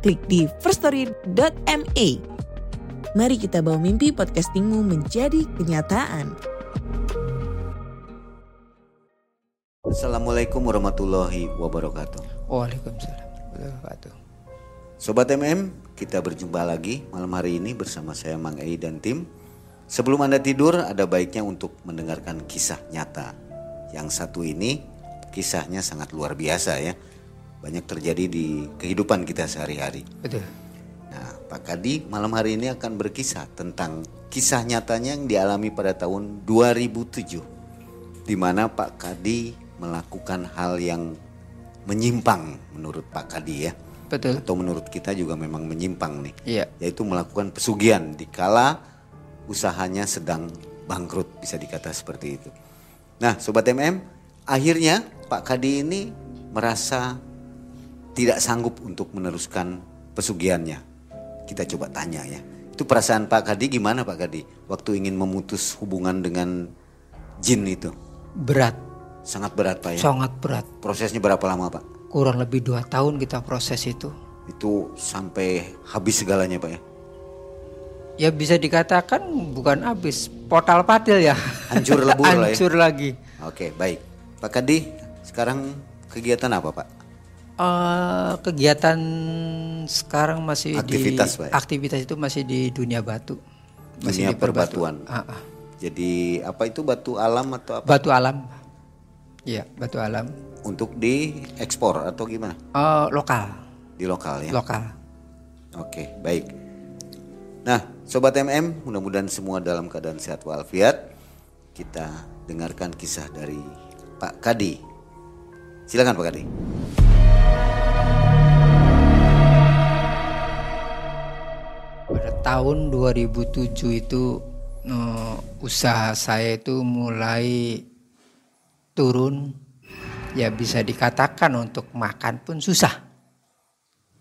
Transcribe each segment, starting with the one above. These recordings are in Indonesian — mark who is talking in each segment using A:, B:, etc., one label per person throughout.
A: klik di firststory.me. Mari kita bawa mimpi podcastingmu menjadi kenyataan.
B: Assalamualaikum warahmatullahi wabarakatuh.
C: Waalaikumsalam warahmatullahi wabarakatuh.
B: Sobat MM, kita berjumpa lagi malam hari ini bersama saya Mang Ei dan tim. Sebelum Anda tidur, ada baiknya untuk mendengarkan kisah nyata. Yang satu ini kisahnya sangat luar biasa ya. Banyak terjadi di kehidupan kita sehari-hari.
C: Betul.
B: Nah, Pak Kadi malam hari ini akan berkisah tentang kisah nyatanya yang dialami pada tahun 2007. Di mana Pak Kadi melakukan hal yang menyimpang menurut Pak Kadi ya.
C: Betul.
B: Atau menurut kita juga memang menyimpang nih.
C: Iya.
B: Yaitu melakukan pesugihan di kala usahanya sedang bangkrut bisa dikata seperti itu. Nah, sobat MM, akhirnya Pak Kadi ini merasa tidak sanggup untuk meneruskan pesugihannya. Kita coba tanya ya. Itu perasaan Pak Kadi gimana Pak Kadi waktu ingin memutus hubungan dengan jin itu?
C: Berat,
B: Sangat berat Pak ya.
C: sangat berat.
B: Prosesnya berapa lama Pak?
C: Kurang lebih dua tahun kita proses itu.
B: Itu sampai habis segalanya Pak ya.
C: Ya bisa dikatakan bukan habis, portal padel ya.
B: Hancur lebur lah ya.
C: Hancur lagi.
B: Oke baik. Pak Kadi sekarang kegiatan apa Pak?
C: Eh, kegiatan sekarang masih
B: Aktivitas,
C: di
B: Pak ya?
C: aktivitas itu masih di dunia batu. Masih
B: Dunia
C: di perbatu-
B: perbatuan. Jadi apa itu batu alam atau apa?
C: Batu alam. Iya, batu alam.
B: Untuk diekspor atau gimana?
C: Eh, lokal,
B: Di lokal ya.
C: lokal.
B: Oke, baik. Nah, sobat MM, mudah-mudahan semua dalam keadaan sehat walafiat. Kita dengarkan kisah dari Pak Kadi. Silakan Pak Kadi.
C: Pada tahun 2007 itu eh, usaha saya itu mulai turun ya bisa dikatakan untuk makan pun susah.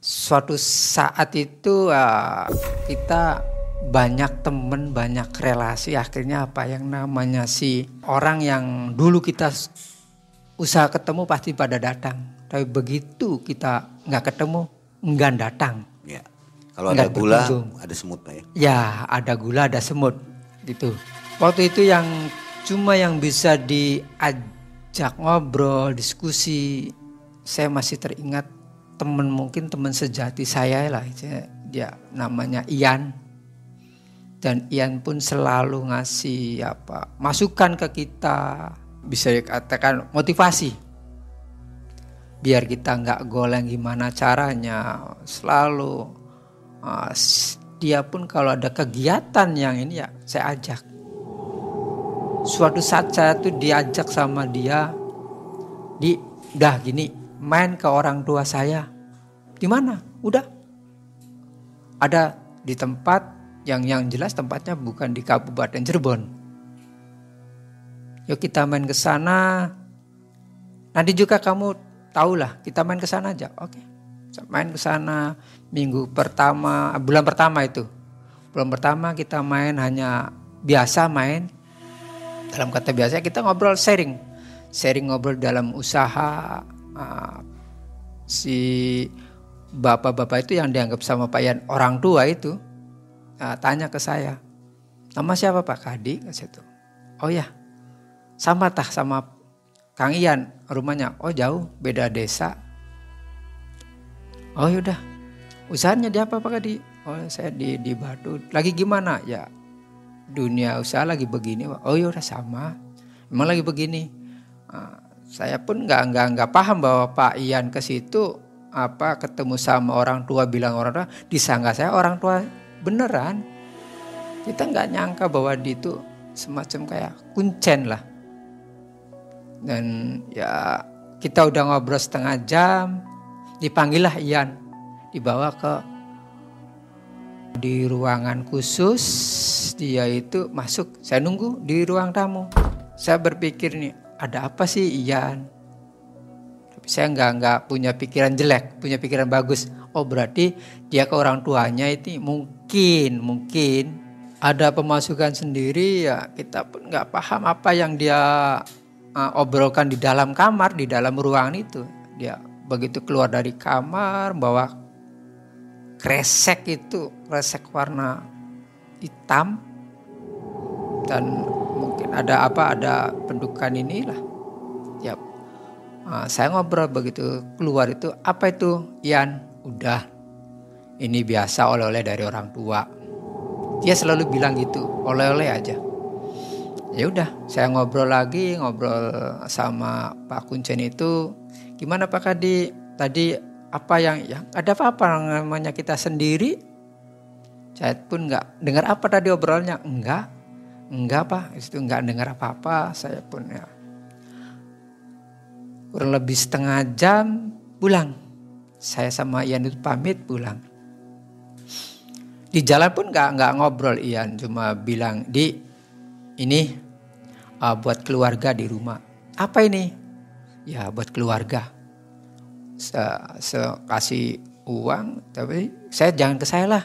C: Suatu saat itu eh, kita banyak temen, banyak relasi akhirnya apa yang namanya si orang yang dulu kita usaha ketemu pasti pada datang. Tapi begitu kita nggak ketemu, enggan datang.
B: Ya. Kalau ada gula,
C: berkunjung.
B: ada semut Pak ya.
C: Ya, ada gula, ada semut gitu. Waktu itu yang cuma yang bisa diajak ngobrol, diskusi. Saya masih teringat temen mungkin teman sejati saya lah, dia namanya Ian. Dan Ian pun selalu ngasih apa masukan ke kita, bisa dikatakan motivasi. Biar kita nggak goleng gimana caranya selalu s- dia pun kalau ada kegiatan yang ini ya saya ajak. Suatu saat saya tuh diajak sama dia di udah gini main ke orang tua saya. Di mana? Udah. Ada di tempat yang yang jelas tempatnya bukan di Kabupaten Cirebon yuk kita main ke sana Nanti juga kamu tahulah kita main ke sana aja. Oke. Main ke sana minggu pertama, bulan pertama itu. Bulan pertama kita main hanya biasa main. Dalam kata biasa kita ngobrol sharing. Sharing ngobrol dalam usaha ah, si bapak-bapak itu yang dianggap sama Pak Yan orang tua itu ah, tanya ke saya. Nama siapa Pak Kadi? Itu. Oh ya, sama tah sama Kang Ian rumahnya. Oh jauh beda desa. Oh yaudah. Usahanya di apa Pak Kadi oh saya di di Batu. Lagi gimana? Ya dunia usaha lagi begini oh yaudah sama. Emang lagi begini. Ah, saya pun nggak nggak nggak paham bahwa Pak Ian ke situ apa ketemu sama orang tua bilang orang tua disangka saya orang tua beneran. Kita nggak nyangka bahwa di itu semacam kayak kuncen lah dan ya kita udah ngobrol setengah jam dipanggillah Ian. Dibawa ke di ruangan khusus dia itu masuk. Saya nunggu di ruang tamu. Saya berpikir nih ada apa sih Ian? Tapi saya nggak nggak punya pikiran jelek punya pikiran bagus. Oh berarti dia ke orang tuanya itu mungkin mungkin ada pemasukan sendiri. Ya kita pun nggak paham apa yang dia uh, obrolkan di dalam kamar di dalam ruangan itu. Dia begitu keluar dari kamar bawa kresek itu kresek warna hitam. Dan mungkin ada apa ada pendukan inilah. Ya uh, saya ngobrol begitu keluar itu apa itu Ian? Udah. Ini biasa oleh-oleh dari orang tua. Dia selalu bilang gitu oleh-oleh aja ya udah saya ngobrol lagi ngobrol sama Pak Kuncen itu gimana Pak Kadi? Tadi apa yang yang ada apa-apa namanya kita sendiri. Saya pun nggak dengar apa tadi obrolnya? Enggak enggak pak. Itu nggak dengar apa-apa saya pun ya kurang lebih setengah jam pulang. Saya sama Ian itu pamit pulang. Di jalan pun nggak nggak ngobrol Ian cuma bilang di ini uh, buat keluarga di rumah. Apa ini? Ya buat keluarga. Se, se kasih uang tapi saya jangan ke saya lah.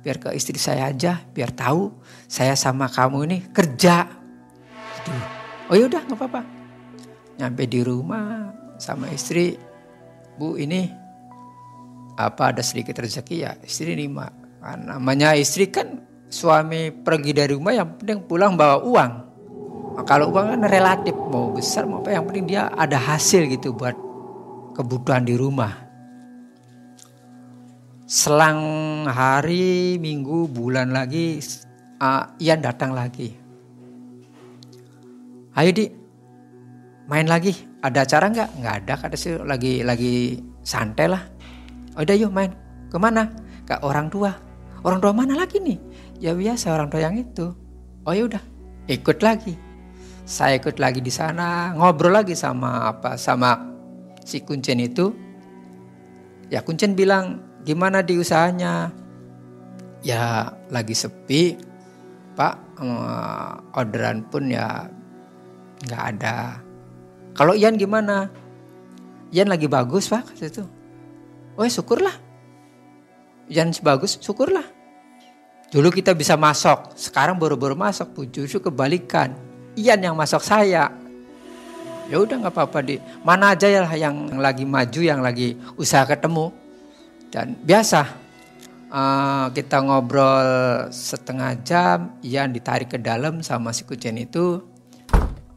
C: Biar ke istri saya aja biar tahu saya sama kamu ini kerja. Gitu. oh yaudah nggak apa-apa. Nyampe di rumah sama istri. Bu ini apa ada sedikit rezeki ya? Istri nima kan namanya istri kan suami pergi dari rumah yang penting pulang bawa uang nah, kalau uang kan relatif mau besar mau apa yang penting dia ada hasil gitu buat kebutuhan di rumah. Selang hari, minggu, bulan lagi, uh, Ian datang lagi. Ayo di, main lagi. Ada acara nggak? Nggak ada. Kata sih lagi lagi santai lah. Udah yuk main. Ke mana? Ke orang tua. Orang tua mana lagi nih? Ya biasa orang tua yang itu. Oh ya udah, ikut lagi. Saya ikut lagi di sana, ngobrol lagi sama apa sama si Kuncen itu. Ya Kuncen bilang gimana di usahanya? Ya lagi sepi. Pak orderan pun ya nggak ada. Kalau Ian gimana? Ian lagi bagus pak kata itu. Oh ya syukurlah. Ian bagus syukurlah dulu kita bisa masuk sekarang baru-baru masuk justru kebalikan. Ian yang masuk saya. Ya udah nggak apa-apa di mana aja ya yang lagi maju yang lagi usaha ketemu. Dan biasa uh, kita ngobrol setengah jam yang ditarik ke dalam sama si kucing itu.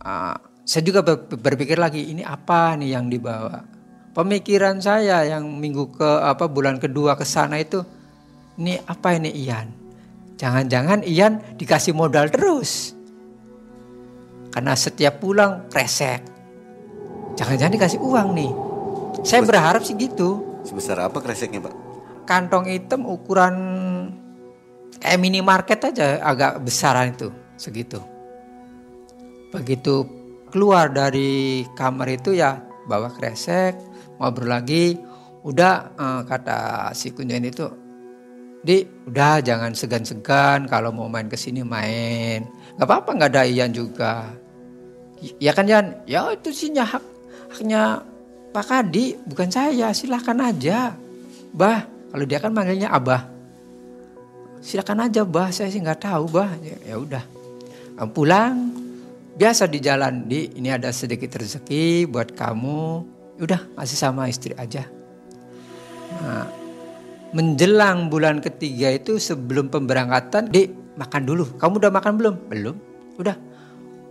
C: Uh, saya juga berpikir lagi ini apa nih yang dibawa? Pemikiran saya yang minggu ke apa bulan kedua ke sana itu ini apa ini Ian jangan-jangan Ian dikasih modal terus karena setiap pulang kresek Jangan-jangan dikasih uang nih. Saya berharap sih gitu.
B: Sebesar apa kreseknya pak?
C: Kantong hitam ukuran kayak minimarket aja agak besaran itu segitu. Begitu keluar dari kamar itu ya bawa kresek, ngobrol lagi. Udah uh, kata si kunjungan itu, di udah jangan segan-segan kalau mau main ke sini main. Gak apa-apa nggak ada Ian juga. Ya kan Jan, ya itu sih hak haknya Pak Kadi, bukan saya. Silahkan aja. Bah, kalau dia kan manggilnya Abah. Silahkan aja bah, saya sih nggak tahu bah. Ya, ya udah. Pulang, biasa di jalan di ini ada sedikit rezeki buat kamu. Udah masih sama istri aja. Nah, menjelang bulan ketiga itu sebelum pemberangkatan di makan dulu. Kamu udah makan belum? Belum. Udah.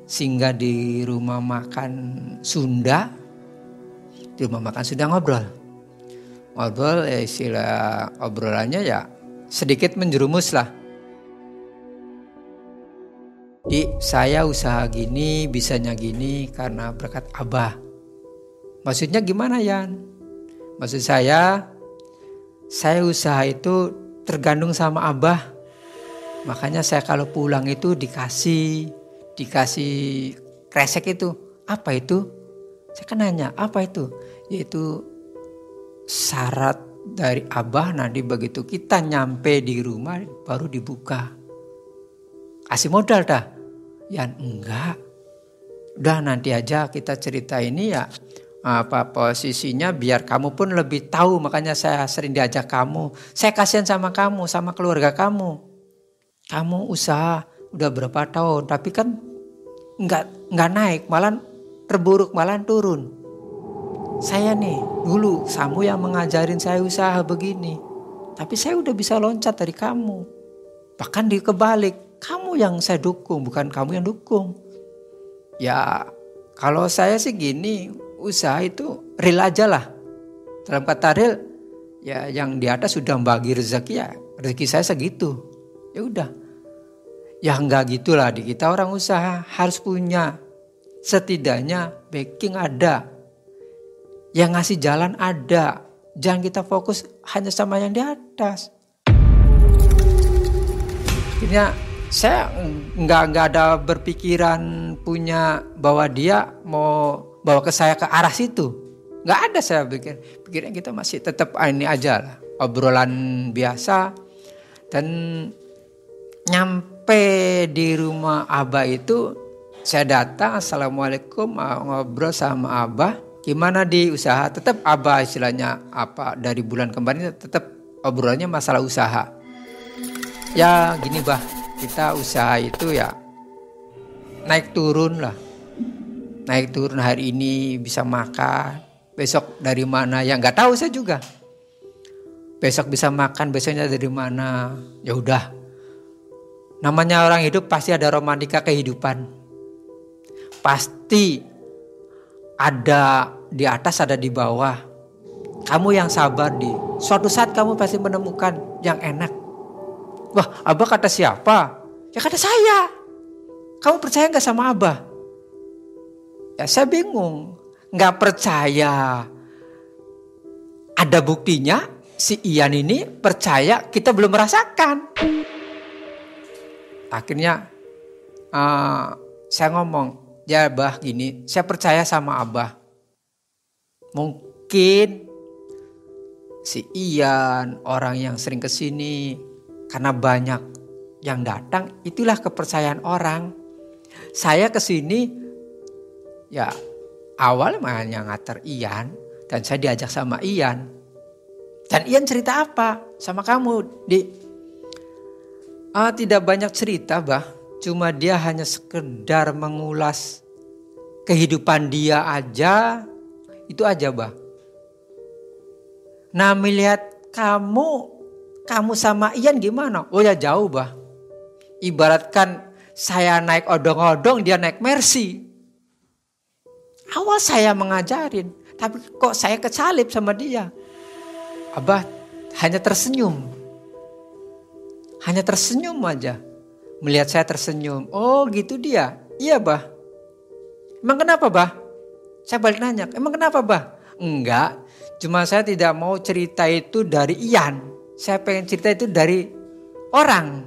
C: Singgah di rumah makan Sunda di rumah makan sudah ngobrol. Ngobrol ya istilah obrolannya ya sedikit menjerumus lah. Di saya usaha gini bisanya gini karena berkat abah. Maksudnya gimana Yan? Maksud saya saya usaha itu tergantung sama abah. Makanya saya kalau pulang itu dikasih dikasih kresek itu. Apa itu? Saya kan nanya, apa itu? Yaitu syarat dari abah nanti begitu kita nyampe di rumah baru dibuka. Kasih modal dah. Ya enggak. Udah nanti aja kita cerita ini ya apa posisinya biar kamu pun lebih tahu makanya saya sering diajak kamu. Saya kasihan sama kamu, sama keluarga kamu. Kamu usaha udah berapa tahun tapi kan nggak nggak naik malah terburuk malah turun saya nih dulu kamu yang mengajarin saya usaha begini. Tapi saya udah bisa loncat dari kamu. Bahkan di kebalik, kamu yang saya dukung, bukan kamu yang dukung. Ya kalau saya sih gini, usaha itu real aja lah. Dalam kata real, ya yang di atas sudah bagi rezeki ya, rezeki saya segitu. Ya udah. Ya enggak gitulah di kita orang usaha harus punya setidaknya backing ada yang ngasih jalan ada. Jangan kita fokus hanya sama yang di atas. Akhirnya saya nggak nggak ada berpikiran punya bahwa dia mau bawa ke saya ke arah situ. Nggak ada saya pikir. Pikirnya kita masih tetap ah, ini aja lah. Obrolan biasa. Dan nyampe di rumah Abah itu saya datang Assalamualaikum ngobrol sama Abah Gimana di usaha tetap apa istilahnya apa dari bulan kemarin tetap obrolannya masalah usaha. Ya gini bah kita usaha itu ya naik turun lah. Naik turun hari ini bisa makan, besok dari mana ya nggak tahu saya juga. Besok bisa makan, besoknya dari mana? Ya udah. Namanya orang hidup pasti ada romantika kehidupan. Pasti ada di atas ada di bawah. Kamu yang sabar di. Suatu saat kamu pasti menemukan yang enak. Wah, Abah kata siapa? Ya kata saya. Kamu percaya nggak sama Abah? Ya saya bingung. Nggak percaya. Ada buktinya si Ian ini percaya kita belum merasakan. Akhirnya uh, saya ngomong, ya Abah gini, saya percaya sama Abah. Mungkin si Ian, orang yang sering ke sini, karena banyak yang datang, itulah kepercayaan orang. Saya ke sini, ya awal hanya ngater Ian, dan saya diajak sama Ian. Dan Ian cerita apa sama kamu, di Ah, tidak banyak cerita, bah. Cuma dia hanya sekedar mengulas kehidupan dia aja itu aja bah. Nah melihat kamu, kamu sama Ian gimana? Oh ya jauh bah. Ibaratkan saya naik odong-odong, dia naik mercy. Awal saya mengajarin, tapi kok saya kecalip sama dia. Abah hanya tersenyum. Hanya tersenyum aja. Melihat saya tersenyum. Oh gitu dia. Iya bah. Emang kenapa bah? Saya balik nanya, emang kenapa bah? Enggak, cuma saya tidak mau cerita itu dari Ian. Saya pengen cerita itu dari orang.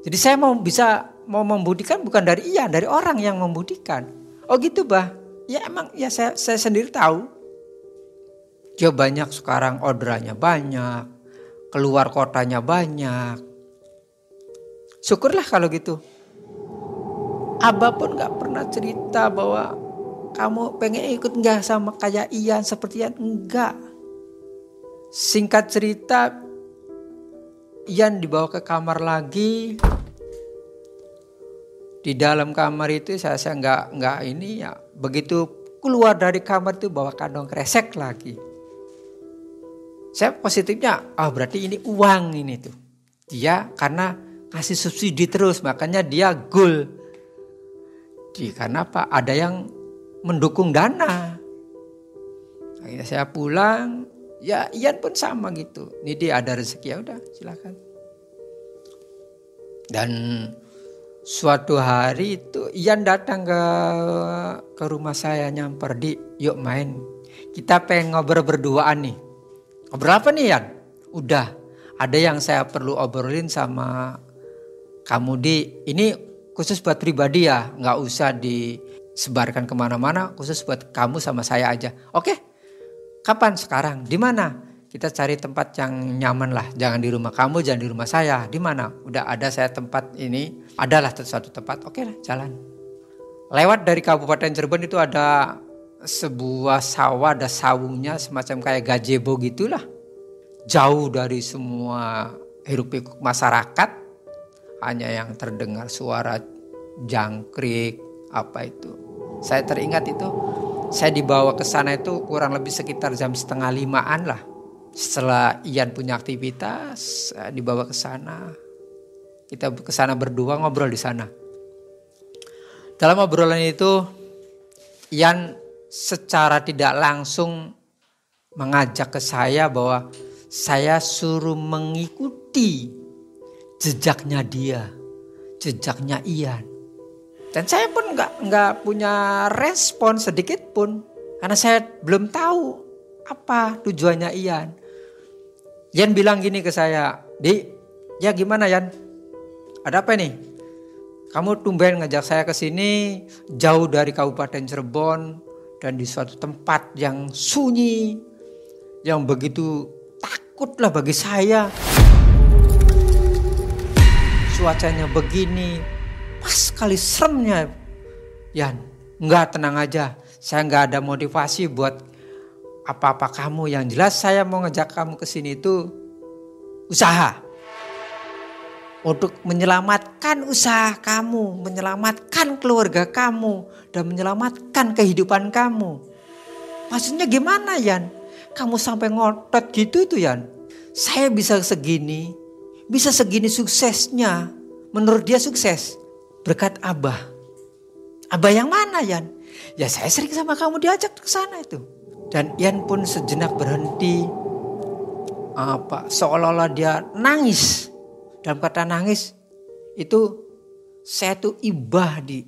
C: Jadi saya mau bisa mau membudikan bukan dari Ian, dari orang yang membudikan. Oh gitu bah? Ya emang ya saya, saya sendiri tahu. Ya banyak sekarang orderannya banyak, keluar kotanya banyak. Syukurlah kalau gitu. Abah pun gak pernah cerita bahwa kamu pengen ikut nggak sama kayak Ian seperti Ian? Enggak. Singkat cerita, Ian dibawa ke kamar lagi. Di dalam kamar itu saya saya nggak nggak ini ya begitu keluar dari kamar itu bawa kantong kresek lagi. Saya positifnya, ah oh, berarti ini uang ini tuh. Dia karena kasih subsidi terus makanya dia goal. Di karena apa? Ada yang mendukung dana. Akhirnya saya pulang, ya Ian pun sama gitu. Ini dia ada rezeki ya udah silakan. Dan suatu hari itu Ian datang ke ke rumah saya nyamper di yuk main. Kita pengen ngobrol berduaan nih. Ngobrol apa nih Ian? Udah ada yang saya perlu obrolin sama kamu di ini khusus buat pribadi ya nggak usah di sebarkan ke mana-mana khusus buat kamu sama saya aja. Oke, kapan? Sekarang. Di mana? Kita cari tempat yang nyaman lah. Jangan di rumah kamu, jangan di rumah saya. Di mana? Udah ada saya tempat ini, adalah suatu tempat. Oke lah, jalan. Lewat dari Kabupaten Cirebon itu ada sebuah sawah, ada sawungnya semacam kayak gazebo gitulah. Jauh dari semua hiruk pikuk masyarakat. Hanya yang terdengar suara jangkrik, apa itu. Saya teringat itu, saya dibawa ke sana itu kurang lebih sekitar jam setengah limaan lah setelah Ian punya aktivitas dibawa ke sana. Kita ke sana berdua ngobrol di sana. Dalam obrolan itu Ian secara tidak langsung mengajak ke saya bahwa saya suruh mengikuti jejaknya dia jejaknya Ian. Dan saya pun nggak nggak punya respon sedikit pun karena saya belum tahu apa tujuannya Ian Yan bilang gini ke saya, Di, ya gimana Yan? Ada apa nih? Kamu tumben ngajak saya ke sini jauh dari Kabupaten Cirebon dan di suatu tempat yang sunyi, yang begitu takutlah bagi saya. Cuacanya begini, pas kali seremnya. Yan, nggak tenang aja. Saya nggak ada motivasi buat apa-apa kamu yang jelas saya mau ngejak kamu ke sini itu usaha untuk menyelamatkan usaha kamu, menyelamatkan keluarga kamu dan menyelamatkan kehidupan kamu. Maksudnya gimana Yan? Kamu sampai ngotot gitu tuh Yan. Saya bisa segini, bisa segini suksesnya. Menurut dia sukses berkat Abah. Abah yang mana Yan? Ya saya sering sama kamu diajak ke sana itu. Dan Ian pun sejenak berhenti. Apa seolah-olah dia nangis. Dalam kata nangis itu saya tuh ibah di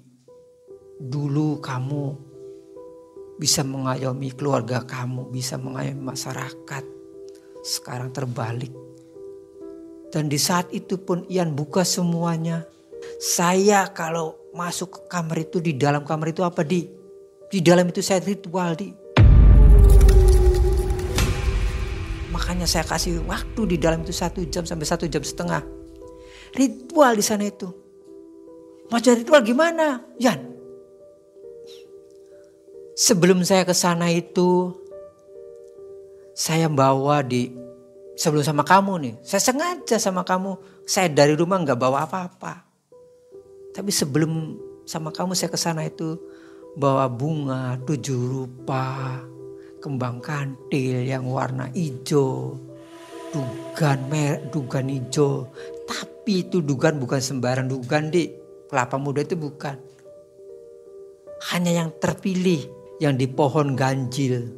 C: dulu kamu bisa mengayomi keluarga kamu, bisa mengayomi masyarakat. Sekarang terbalik. Dan di saat itu pun Ian buka semuanya. Saya kalau masuk ke kamar itu di dalam kamar itu apa di? Di dalam itu saya ritual di. Makanya saya kasih waktu di dalam itu satu jam sampai satu jam setengah. Ritual di sana itu. Macam ritual gimana? Yan. Sebelum saya ke sana itu, saya bawa di sebelum sama kamu nih. Saya sengaja sama kamu. Saya dari rumah nggak bawa apa-apa. Tapi sebelum sama kamu saya ke sana itu bawa bunga tujuh rupa kembang kantil yang warna hijau, dugan mer, dugan hijau. Tapi itu dugan bukan sembarang dugan di kelapa muda itu bukan. Hanya yang terpilih yang di pohon ganjil.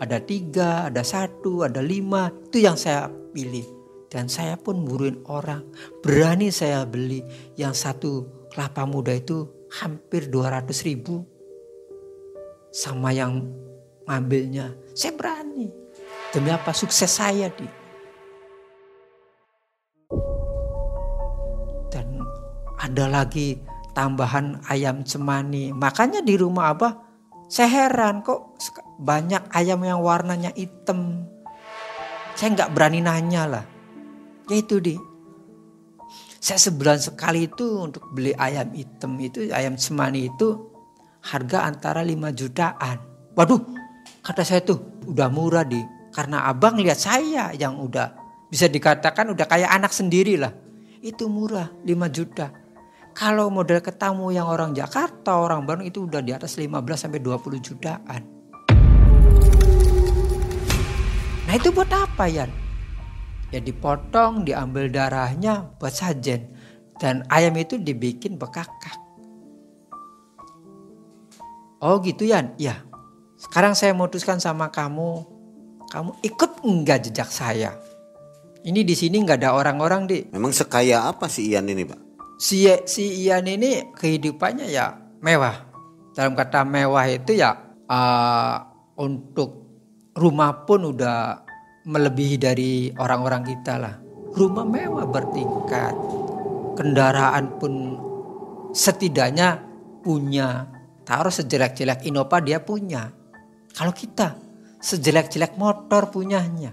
C: Ada tiga, ada satu, ada lima. Itu yang saya pilih. Dan saya pun buruin orang. Berani saya beli yang satu kelapa muda itu hampir 200 ribu. Sama yang ngambilnya. Saya berani. Demi apa? Sukses saya di. Dan ada lagi tambahan ayam cemani. Makanya di rumah apa? Saya heran kok banyak ayam yang warnanya hitam. Saya nggak berani nanya lah. Ya itu di. Saya sebulan sekali itu untuk beli ayam hitam itu, ayam cemani itu harga antara 5 jutaan. Waduh, Kata saya tuh udah murah di karena abang lihat saya yang udah bisa dikatakan udah kayak anak sendiri lah. Itu murah 5 juta. Kalau model ketemu yang orang Jakarta, orang Bandung itu udah di atas 15 sampai 20 jutaan. Nah itu buat apa ya? Ya dipotong, diambil darahnya buat sajen. Dan ayam itu dibikin bekakak. Oh gitu ya? Ya sekarang saya memutuskan sama kamu, kamu ikut enggak jejak saya? Ini di sini nggak ada orang-orang di.
B: Memang sekaya apa si Ian ini pak?
C: Si si Ian ini kehidupannya ya mewah. Dalam kata mewah itu ya uh, untuk rumah pun udah melebihi dari orang-orang kita lah. Rumah mewah bertingkat, kendaraan pun setidaknya punya. Taruh sejelek-jelek Innova dia punya. Kalau kita sejelek-jelek motor punyanya.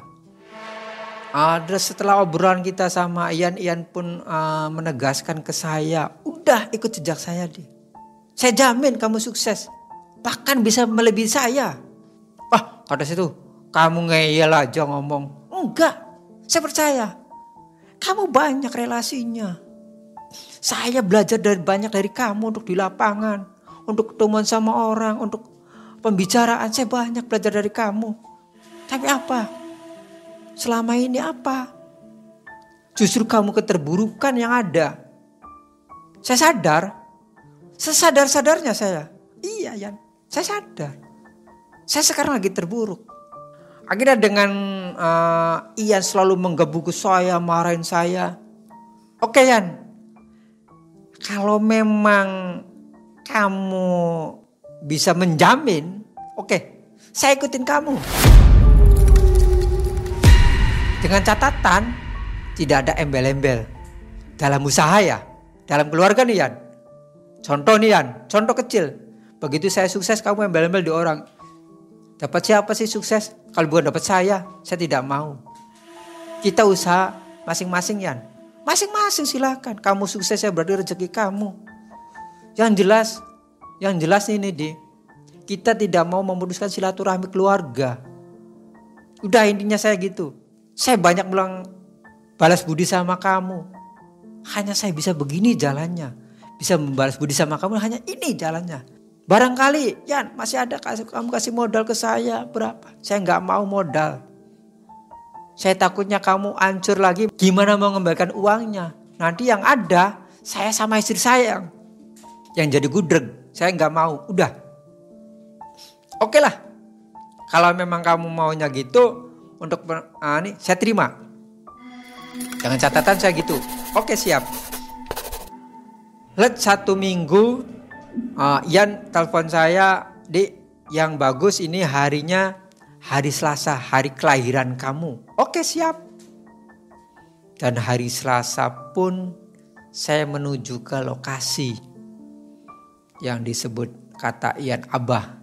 C: Ada setelah obrolan kita sama Ian, Ian pun uh, menegaskan ke saya, udah ikut jejak saya deh. Saya jamin kamu sukses. Bahkan bisa melebihi saya. Wah, kata situ, kamu ngeyel aja ngomong. Enggak, saya percaya. Kamu banyak relasinya. Saya belajar dari banyak dari kamu untuk di lapangan, untuk ketemuan sama orang, untuk pembicaraan. Saya banyak belajar dari kamu. Tapi apa? Selama ini apa? Justru kamu keterburukan yang ada. Saya sadar. Sesadar-sadarnya saya. Iya, Yan. Saya sadar. Saya sekarang lagi terburuk. Akhirnya dengan uh, Ian selalu menggebu saya, marahin saya. Oke Yan, kalau memang kamu bisa menjamin, oke, saya ikutin kamu. Dengan catatan tidak ada embel-embel dalam usaha ya, dalam keluarga nih Yan. Contoh nih Yan, contoh kecil. Begitu saya sukses kamu embel-embel di orang. Dapat siapa sih sukses? Kalau bukan dapat saya, saya tidak mau. Kita usaha masing-masing Yan. Masing-masing silakan. Kamu sukses ya berarti rezeki kamu. Yang jelas, yang jelas ini di kita tidak mau memutuskan silaturahmi keluarga. Udah intinya saya gitu. Saya banyak bilang balas budi sama kamu. Hanya saya bisa begini jalannya. Bisa membalas budi sama kamu hanya ini jalannya. Barangkali, Yan masih ada kamu kasih modal ke saya berapa? Saya nggak mau modal. Saya takutnya kamu hancur lagi. Gimana mau mengembalikan uangnya? Nanti yang ada saya sama istri saya yang, yang jadi gudreg. Saya nggak mau. Udah. Oke lah. Kalau memang kamu maunya gitu untuk uh, ini saya terima. Jangan catatan saya gitu. Oke siap. Let satu minggu uh, Ian telepon saya, di yang bagus ini harinya hari Selasa, hari kelahiran kamu. Oke siap. Dan hari Selasa pun saya menuju ke lokasi yang disebut kata Ian Abah.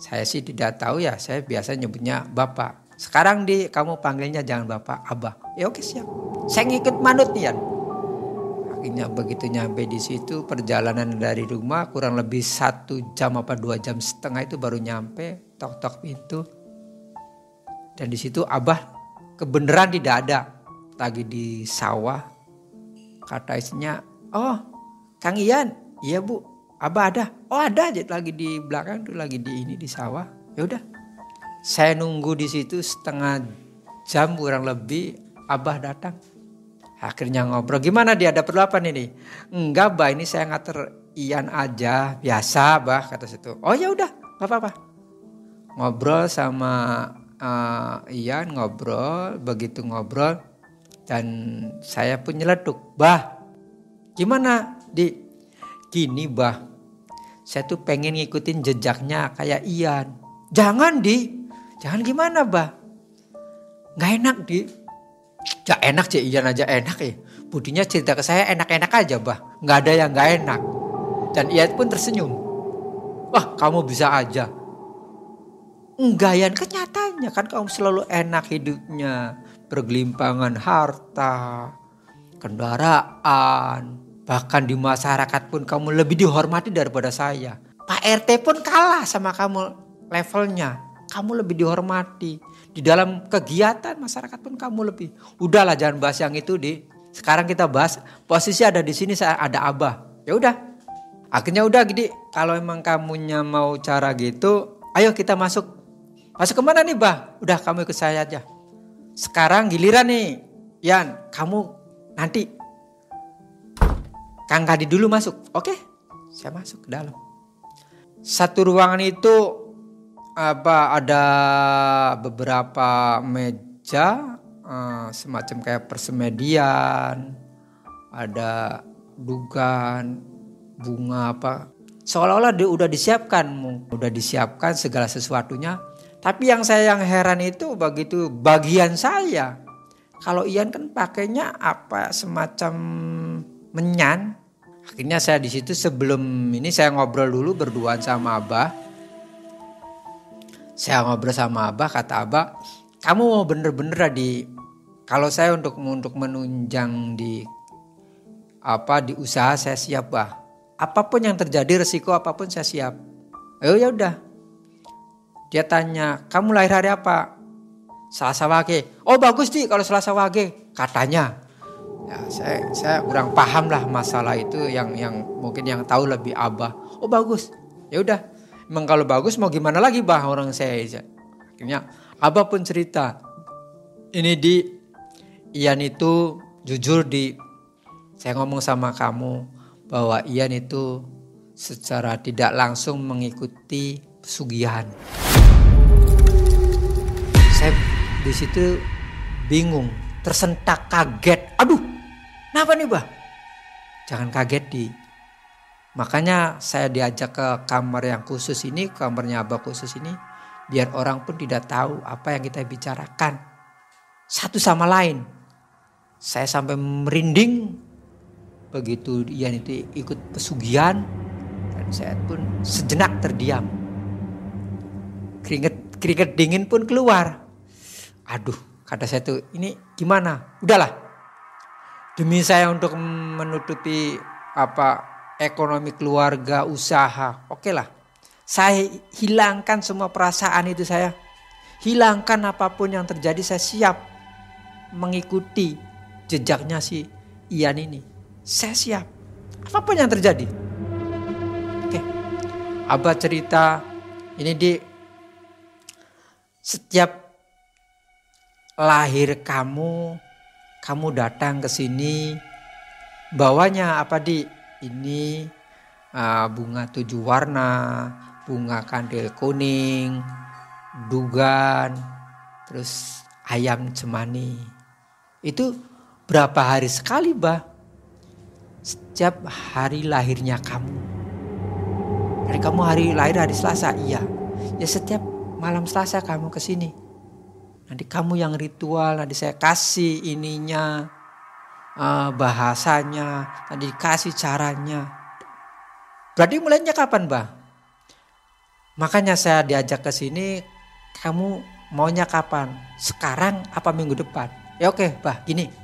C: Saya sih tidak tahu ya, saya biasa nyebutnya Bapak. Sekarang di kamu panggilnya jangan Bapak, Abah. Ya oke siap. Saya ngikut manut Ian. Akhirnya begitu nyampe di situ perjalanan dari rumah kurang lebih satu jam apa dua jam setengah itu baru nyampe tok tok pintu. Dan di situ abah kebenaran tidak ada lagi di sawah. Kata istrinya, oh Kang Ian, iya bu, abah ada. Oh ada aja lagi di belakang tuh lagi di ini di sawah. Ya udah, saya nunggu di situ setengah jam kurang lebih abah datang Akhirnya ngobrol, gimana dia ada perlu apa ini? Enggak bah, ini saya ngatur Ian aja, biasa bah kata situ. Oh ya udah, nggak apa-apa. Ngobrol sama uh, Ian, ngobrol, begitu ngobrol dan saya pun nyeletuk, bah, gimana di? Gini bah, saya tuh pengen ngikutin jejaknya kayak Ian. Jangan di, jangan gimana bah? Gak enak di, Ya enak sih Ian aja enak ya. Budinya cerita ke saya enak-enak aja bah. Nggak ada yang nggak enak. Dan Ian pun tersenyum. Wah kamu bisa aja. Enggak Ian kenyataannya kan kamu selalu enak hidupnya. Bergelimpangan harta, kendaraan. Bahkan di masyarakat pun kamu lebih dihormati daripada saya. Pak RT pun kalah sama kamu levelnya. Kamu lebih dihormati di dalam kegiatan masyarakat pun kamu lebih. Udahlah jangan bahas yang itu di. Sekarang kita bahas posisi ada di sini saya ada abah. Ya udah. Akhirnya udah gede. Kalau emang kamunya mau cara gitu, ayo kita masuk. Masuk ke mana nih bah? Udah kamu ikut saya aja. Sekarang giliran nih. Yan, kamu nanti. Kang Kadi dulu masuk. Oke, saya masuk ke dalam. Satu ruangan itu apa ada beberapa meja uh, semacam kayak persemedian, ada dugan, bunga apa. Seolah-olah dia udah disiapkan, udah disiapkan segala sesuatunya. Tapi yang saya yang heran itu begitu bagian saya. Kalau Ian kan pakainya apa semacam menyan. Akhirnya saya di situ sebelum ini saya ngobrol dulu berduaan sama Abah saya ngobrol sama Abah, kata Abah, kamu mau bener-bener di kalau saya untuk untuk menunjang di apa di usaha saya siap bah. Apa pun yang terjadi resiko apa pun saya siap. Oh ya udah. Dia tanya, "Kamu lahir hari apa?" Selasa Wage. Oh bagus nih kalau Selasa Wage katanya. Ya, saya saya kurang paham lah masalah itu yang yang mungkin yang tahu lebih abah. Oh bagus. Ya udah. Emang kalau bagus mau gimana lagi bah orang saya Akhirnya abah pun cerita. Ini di Ian itu jujur di saya ngomong sama kamu bahwa Ian itu secara tidak langsung mengikuti pesugihan. Saya di situ bingung, tersentak kaget. Aduh, kenapa nih, Bah? Jangan kaget di. Makanya saya diajak ke kamar yang khusus ini, kamarnya Abah khusus ini, biar orang pun tidak tahu apa yang kita bicarakan. Satu sama lain saya sampai merinding begitu Ian itu ikut pesugihan dan saya pun sejenak terdiam. Keringet keringet dingin pun keluar. Aduh, kata saya tuh ini gimana? Udahlah. Demi saya untuk menutupi apa ekonomi keluarga, usaha. Oke lah. Saya hilangkan semua perasaan itu saya. Hilangkan apa pun yang terjadi saya siap mengikuti jejaknya si Ian ini. Saya siap. Apa pun yang terjadi. Oke. Abah cerita ini di setiap lahir kamu, kamu datang ke sini bawanya apa di ini uh, bunga tujuh warna, bunga kandil kuning, dugan, terus ayam cemani. Itu berapa hari sekali bah setiap hari lahirnya kamu. Dari kamu hari lahir hari Selasa? Iya. Ya setiap malam Selasa kamu ke sini nanti kamu yang ritual nanti saya kasih ininya uh, bahasanya nanti dikasih caranya berarti mulainya kapan bah makanya saya diajak ke sini kamu maunya kapan sekarang apa minggu depan ya oke bah gini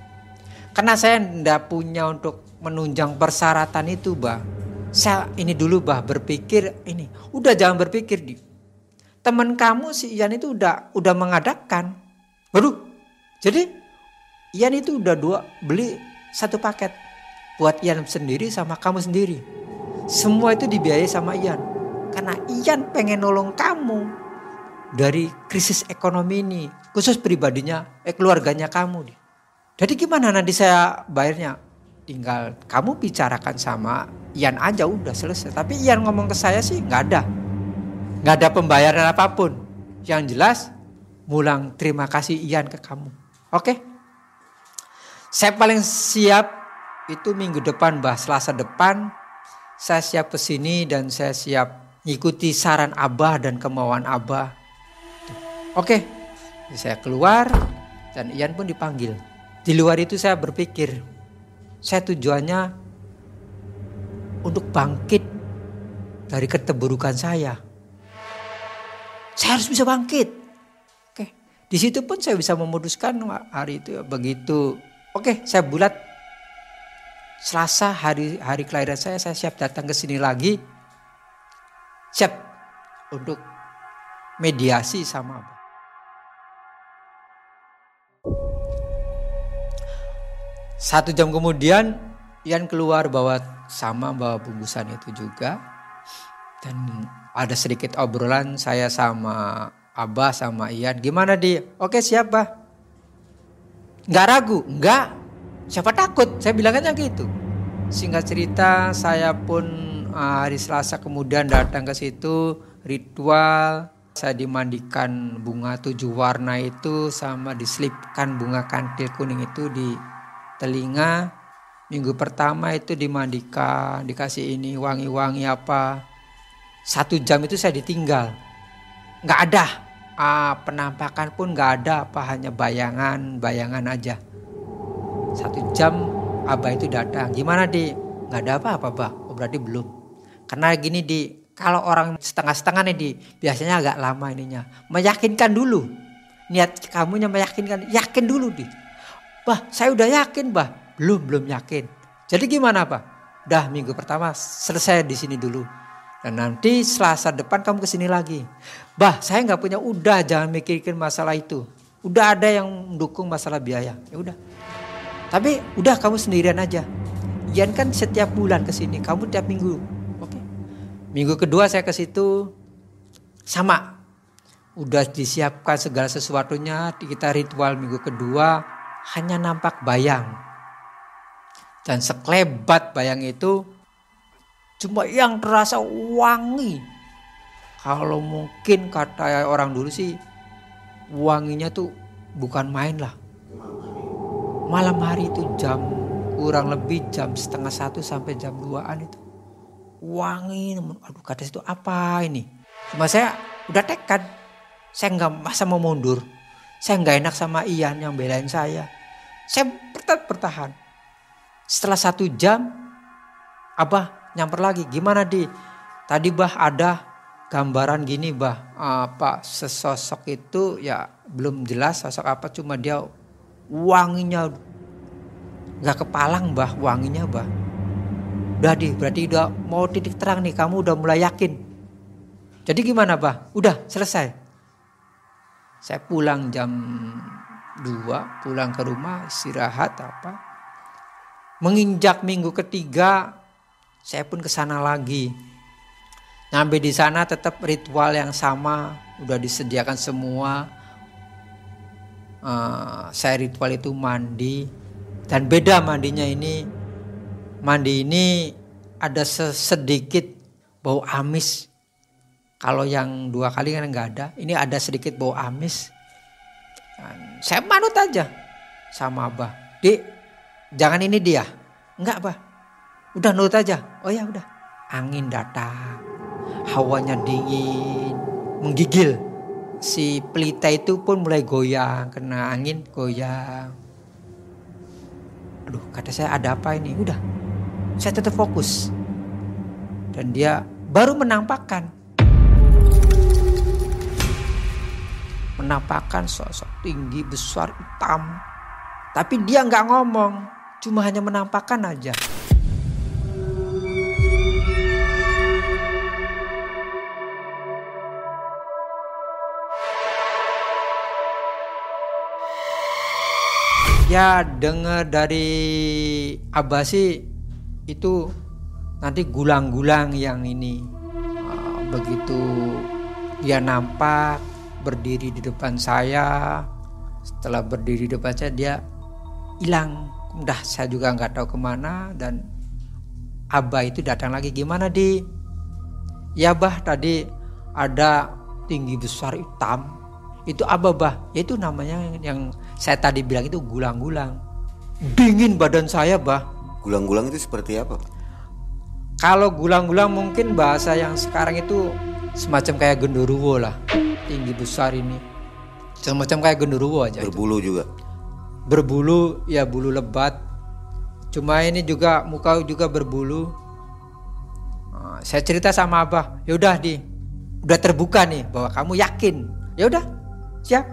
C: karena saya tidak punya untuk menunjang persyaratan itu, Bah. Saya ini dulu, Bah, berpikir ini. Udah jangan berpikir di. Teman kamu si Ian itu udah udah mengadakan. Waduh. Jadi Ian itu udah dua beli satu paket buat Ian sendiri sama kamu sendiri. Semua itu dibiayai sama Ian. Karena Ian pengen nolong kamu dari krisis ekonomi ini, khusus pribadinya, eh keluarganya kamu. Jadi gimana nanti saya bayarnya? Tinggal kamu bicarakan sama Ian aja udah selesai. Tapi Ian ngomong ke saya sih nggak ada. Nggak ada pembayaran apa pun. Yang jelas mulang terima kasih Ian ke kamu. Oke? Saya paling siap itu minggu depan bah Selasa depan saya siap ke sini dan saya siap ikuti saran Abah dan kemauan Abah. Oke, saya keluar dan Ian pun dipanggil. Di luar itu saya berpikir, saya tujuannya untuk bangkit dari keterburukan saya. Saya harus bisa bangkit. Oke, di situ pun saya bisa memutuskan hari itu ya, begitu. Oke, saya bulat Selasa hari hari kelahiran saya saya siap datang ke sini lagi. Siap untuk mediasi sama Abah. Satu jam kemudian Ian keluar bawa sama bawa bungkusan itu juga. Dan ada sedikit obrolan saya sama Abah sama Ian. Gimana dia? Oke siapa? Nggak ragu? Nggak. Siapa takut? Saya bilang aja gitu. Singkat cerita saya pun ah, hari Selasa kemudian datang ke situ ritual saya dimandikan bunga tujuh warna itu sama diselipkan bunga kantil kuning itu di telinga minggu pertama itu dimandikan dikasih ini wangi-wangi apa satu jam itu saya ditinggal. Nggak ada. Ah, penampakan pun nggak ada apa hanya bayangan bayangan aja. Satu jam abah itu datang. Gimana di? Nggak ada apa-apa bah oh, berarti belum. Karena gini di kalau orang setengah-setengah nih di biasanya agak lama ininya. Meyakinkan dulu. Niat kamunya meyakinkan yakin dulu di. Bah, saya udah yakin, bah. Belum, belum yakin. Jadi gimana, Pak? Dah minggu pertama selesai di sini dulu. Dan nanti selasa depan kamu ke sini lagi. Bah, saya nggak punya udah jangan mikirin masalah itu. Udah ada yang mendukung masalah biaya. Ya udah. Tapi udah kamu sendirian aja. Ian kan setiap bulan ke sini, kamu tiap minggu. Oke. Minggu kedua saya ke situ sama. Udah disiapkan segala sesuatunya, kita ritual minggu kedua hanya nampak bayang. Dan seklebat bayang itu cuma yang terasa wangi. Kalau mungkin kata orang dulu sih wanginya tuh bukan main lah. Malam hari itu jam kurang lebih jam setengah satu sampai jam duaan itu. Wangi, aduh kata itu apa ini? Cuma saya udah tekad, saya nggak masa mau mundur. Saya nggak enak sama Ian yang belain saya. Saya bertahan. Setelah satu jam, Abah nyamper lagi. Gimana di? Tadi bah ada gambaran gini bah. Apa sesosok itu ya belum jelas sosok apa. Cuma dia wanginya nggak kepalang bah wanginya bah. Udah di berarti udah mau titik terang nih kamu udah mulai yakin. Jadi gimana bah? Udah selesai. Saya pulang jam 2 pulang ke rumah istirahat apa. Menginjak minggu ketiga saya pun ke sana lagi. Nyampe di sana tetap ritual yang sama, udah disediakan semua. Uh, saya ritual itu mandi dan beda mandinya ini. Mandi ini ada sedikit bau amis. Kalau yang dua kali kan nggak ada, ini ada sedikit bau amis. Dan saya manut aja sama abah. Dik, jangan ini dia. Enggak, bah. Udah nurut aja. Oh ya udah. Angin datang. Hawanya dingin. Menggigil. Si pelita itu pun mulai goyang. Kena angin goyang. Aduh kata saya ada apa ini. Udah. Saya tetap fokus. Dan dia baru menampakkan menampakkan sosok tinggi besar hitam. Tapi dia nggak ngomong, cuma hanya menampakkan aja. Ya dengar dari Abasi itu nanti gulang-gulang yang ini. Ah, begitu dia nampak berdiri di depan saya. Setelah berdiri di depan saya dia hilang. Udah saya juga nggak tahu ke mana dan abah itu datang lagi. Gimana di? Ya bah tadi ada tinggi besar hitam. Itu abah bah. Ya itu namanya yang saya tadi bilang itu gulang-gulang. Dingin badan saya bah.
B: Gulang-gulang itu seperti apa
C: kalau gulang-gulang mungkin bahasa yang sekarang itu semacam kayak genderuwo lah. Tinggi besar ini. Semacam kayak genderuwo aja
B: berbulu itu. juga?
C: Berbulu ya bulu lebat. Cuma ini juga muka juga berbulu. Nah, saya cerita sama abah. Yaudah di. Udah terbuka nih bahwa kamu yakin. Ya udah siap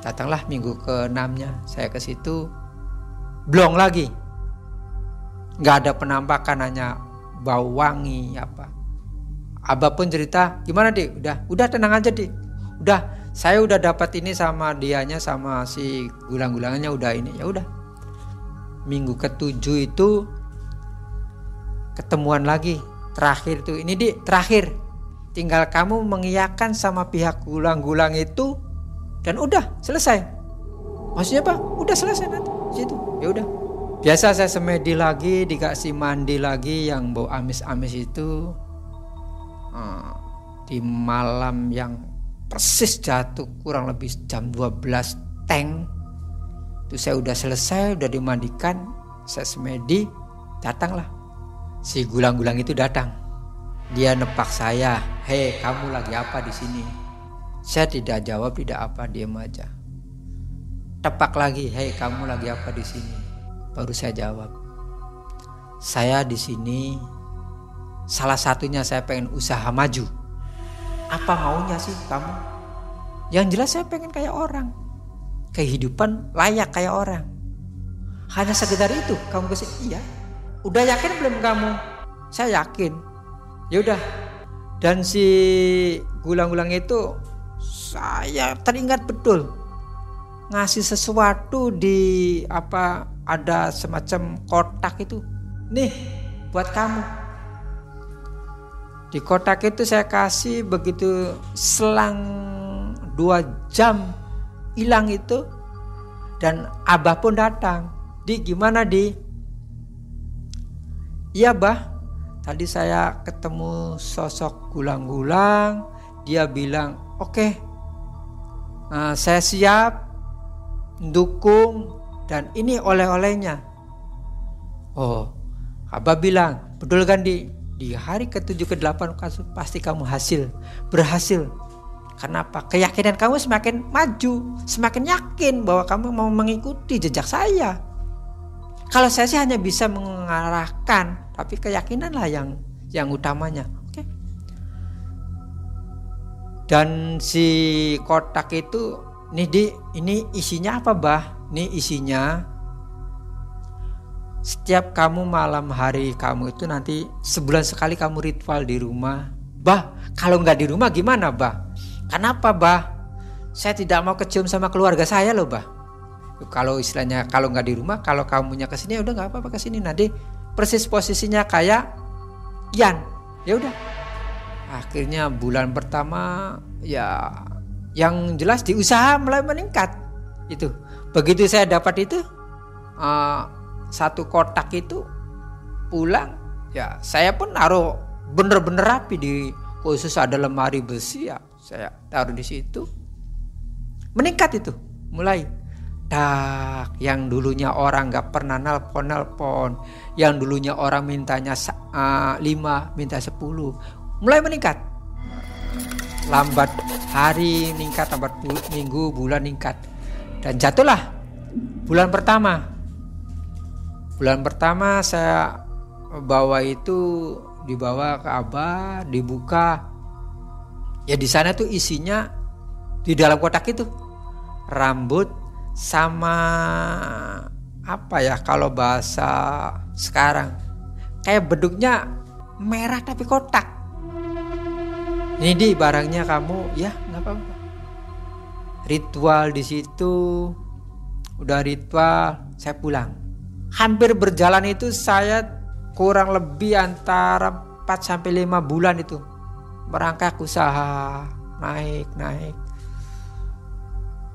C: datanglah minggu ke enamnya saya ke situ blong lagi nggak ada penampakan hanya bau wangi apa Abah pun cerita, gimana dik? Udah, udah tenang aja dik. Udah, saya udah dapat ini sama dianya sama si gulang-gulangannya udah ini. Ya udah. Minggu ketujuh itu ketemuan lagi. Terakhir tuh, ini dik, terakhir. Tinggal kamu mengiyakan sama pihak gulang-gulang itu dan udah selesai. Maksudnya apa? Udah selesai nanti. Situ. Ya udah. Biasa saya semedi lagi, dikasih mandi lagi yang bau amis-amis itu Eh, di malam yang persis jatuh kurang lebih jam 12 tank itu saya udah selesai udah dimandikan saya semedi datanglah si gulang-gulang itu datang dia nepak saya hei kamu lagi apa di sini saya tidak jawab tidak apa diam aja tepak lagi hei kamu lagi apa di sini baru saya jawab saya di sini Salah satunya saya pengen usaha maju. Apa maunya sih kamu? Yang jelas saya pengen kayak orang. kehidupan layak kayak orang. Hanya sekedar itu kamu ke sini. Iya. Udah yakin belum kamu? Saya yakin. Ya udah. Dan si gulang-gulang itu saya teringat betul ngasih sesuatu di apa ada semacam kotak itu. Nih buat kamu. Di kotak itu saya kasih begitu selang dua jam hilang itu dan abah pun datang. Di gimana di? Iya bah, tadi saya ketemu sosok gulang-gulang. Dia bilang, oke, okay, uh, saya siap dukung dan ini oleh-olehnya. Oh, abah bilang, betul kan di? Di hari ke-7 ke-8 pasti kamu hasil, berhasil. Kenapa? Keyakinan kamu semakin maju, semakin yakin bahwa kamu mau mengikuti jejak saya. Kalau saya sih hanya bisa mengarahkan, tapi keyakinan lah yang yang utamanya. Dan si kotak itu, nih di, ini isinya apa bah? Ini isinya setiap kamu malam hari kamu itu nanti sebulan sekali kamu ritual di rumah. Bah, kalau nggak di rumah gimana bah? Kenapa bah? Saya tidak mau kecium sama keluarga saya loh bah. Kalau istilahnya kalau nggak di rumah, kalau kamunya ke sini ya udah nggak apa-apa ke sini. Nanti persis posisinya kayak Yan. Ya udah. Akhirnya bulan pertama ya yang jelas di usaha mulai meningkat. Itu. Begitu saya dapat itu uh, satu kotak itu pulang ya saya pun naruh bener-bener rapi di khusus ada lemari besi ya saya taruh di situ meningkat itu mulai tak yang dulunya orang nggak pernah nelpon nelpon yang dulunya orang mintanya uh, minta sepuluh mulai meningkat. Lambat hari meningkat lambat minggu bulan meningkat. Dan jatuhlah bulan pertama. Bulan pertama saya bawa itu dibawa ke Abah dibuka. Ya di sana tuh isinya di dalam kotak itu. Rambut sama apa ya kalau bahasa sekarang? Kayak beduknya merah tapi kotak ini di barangnya kamu. Ya nggak apa-apa. Ritual di situ. Udah ritual saya pulang. Hampir berjalan itu saya kurang lebih antara 4 sampai 5 bulan itu merangkak usaha naik naik.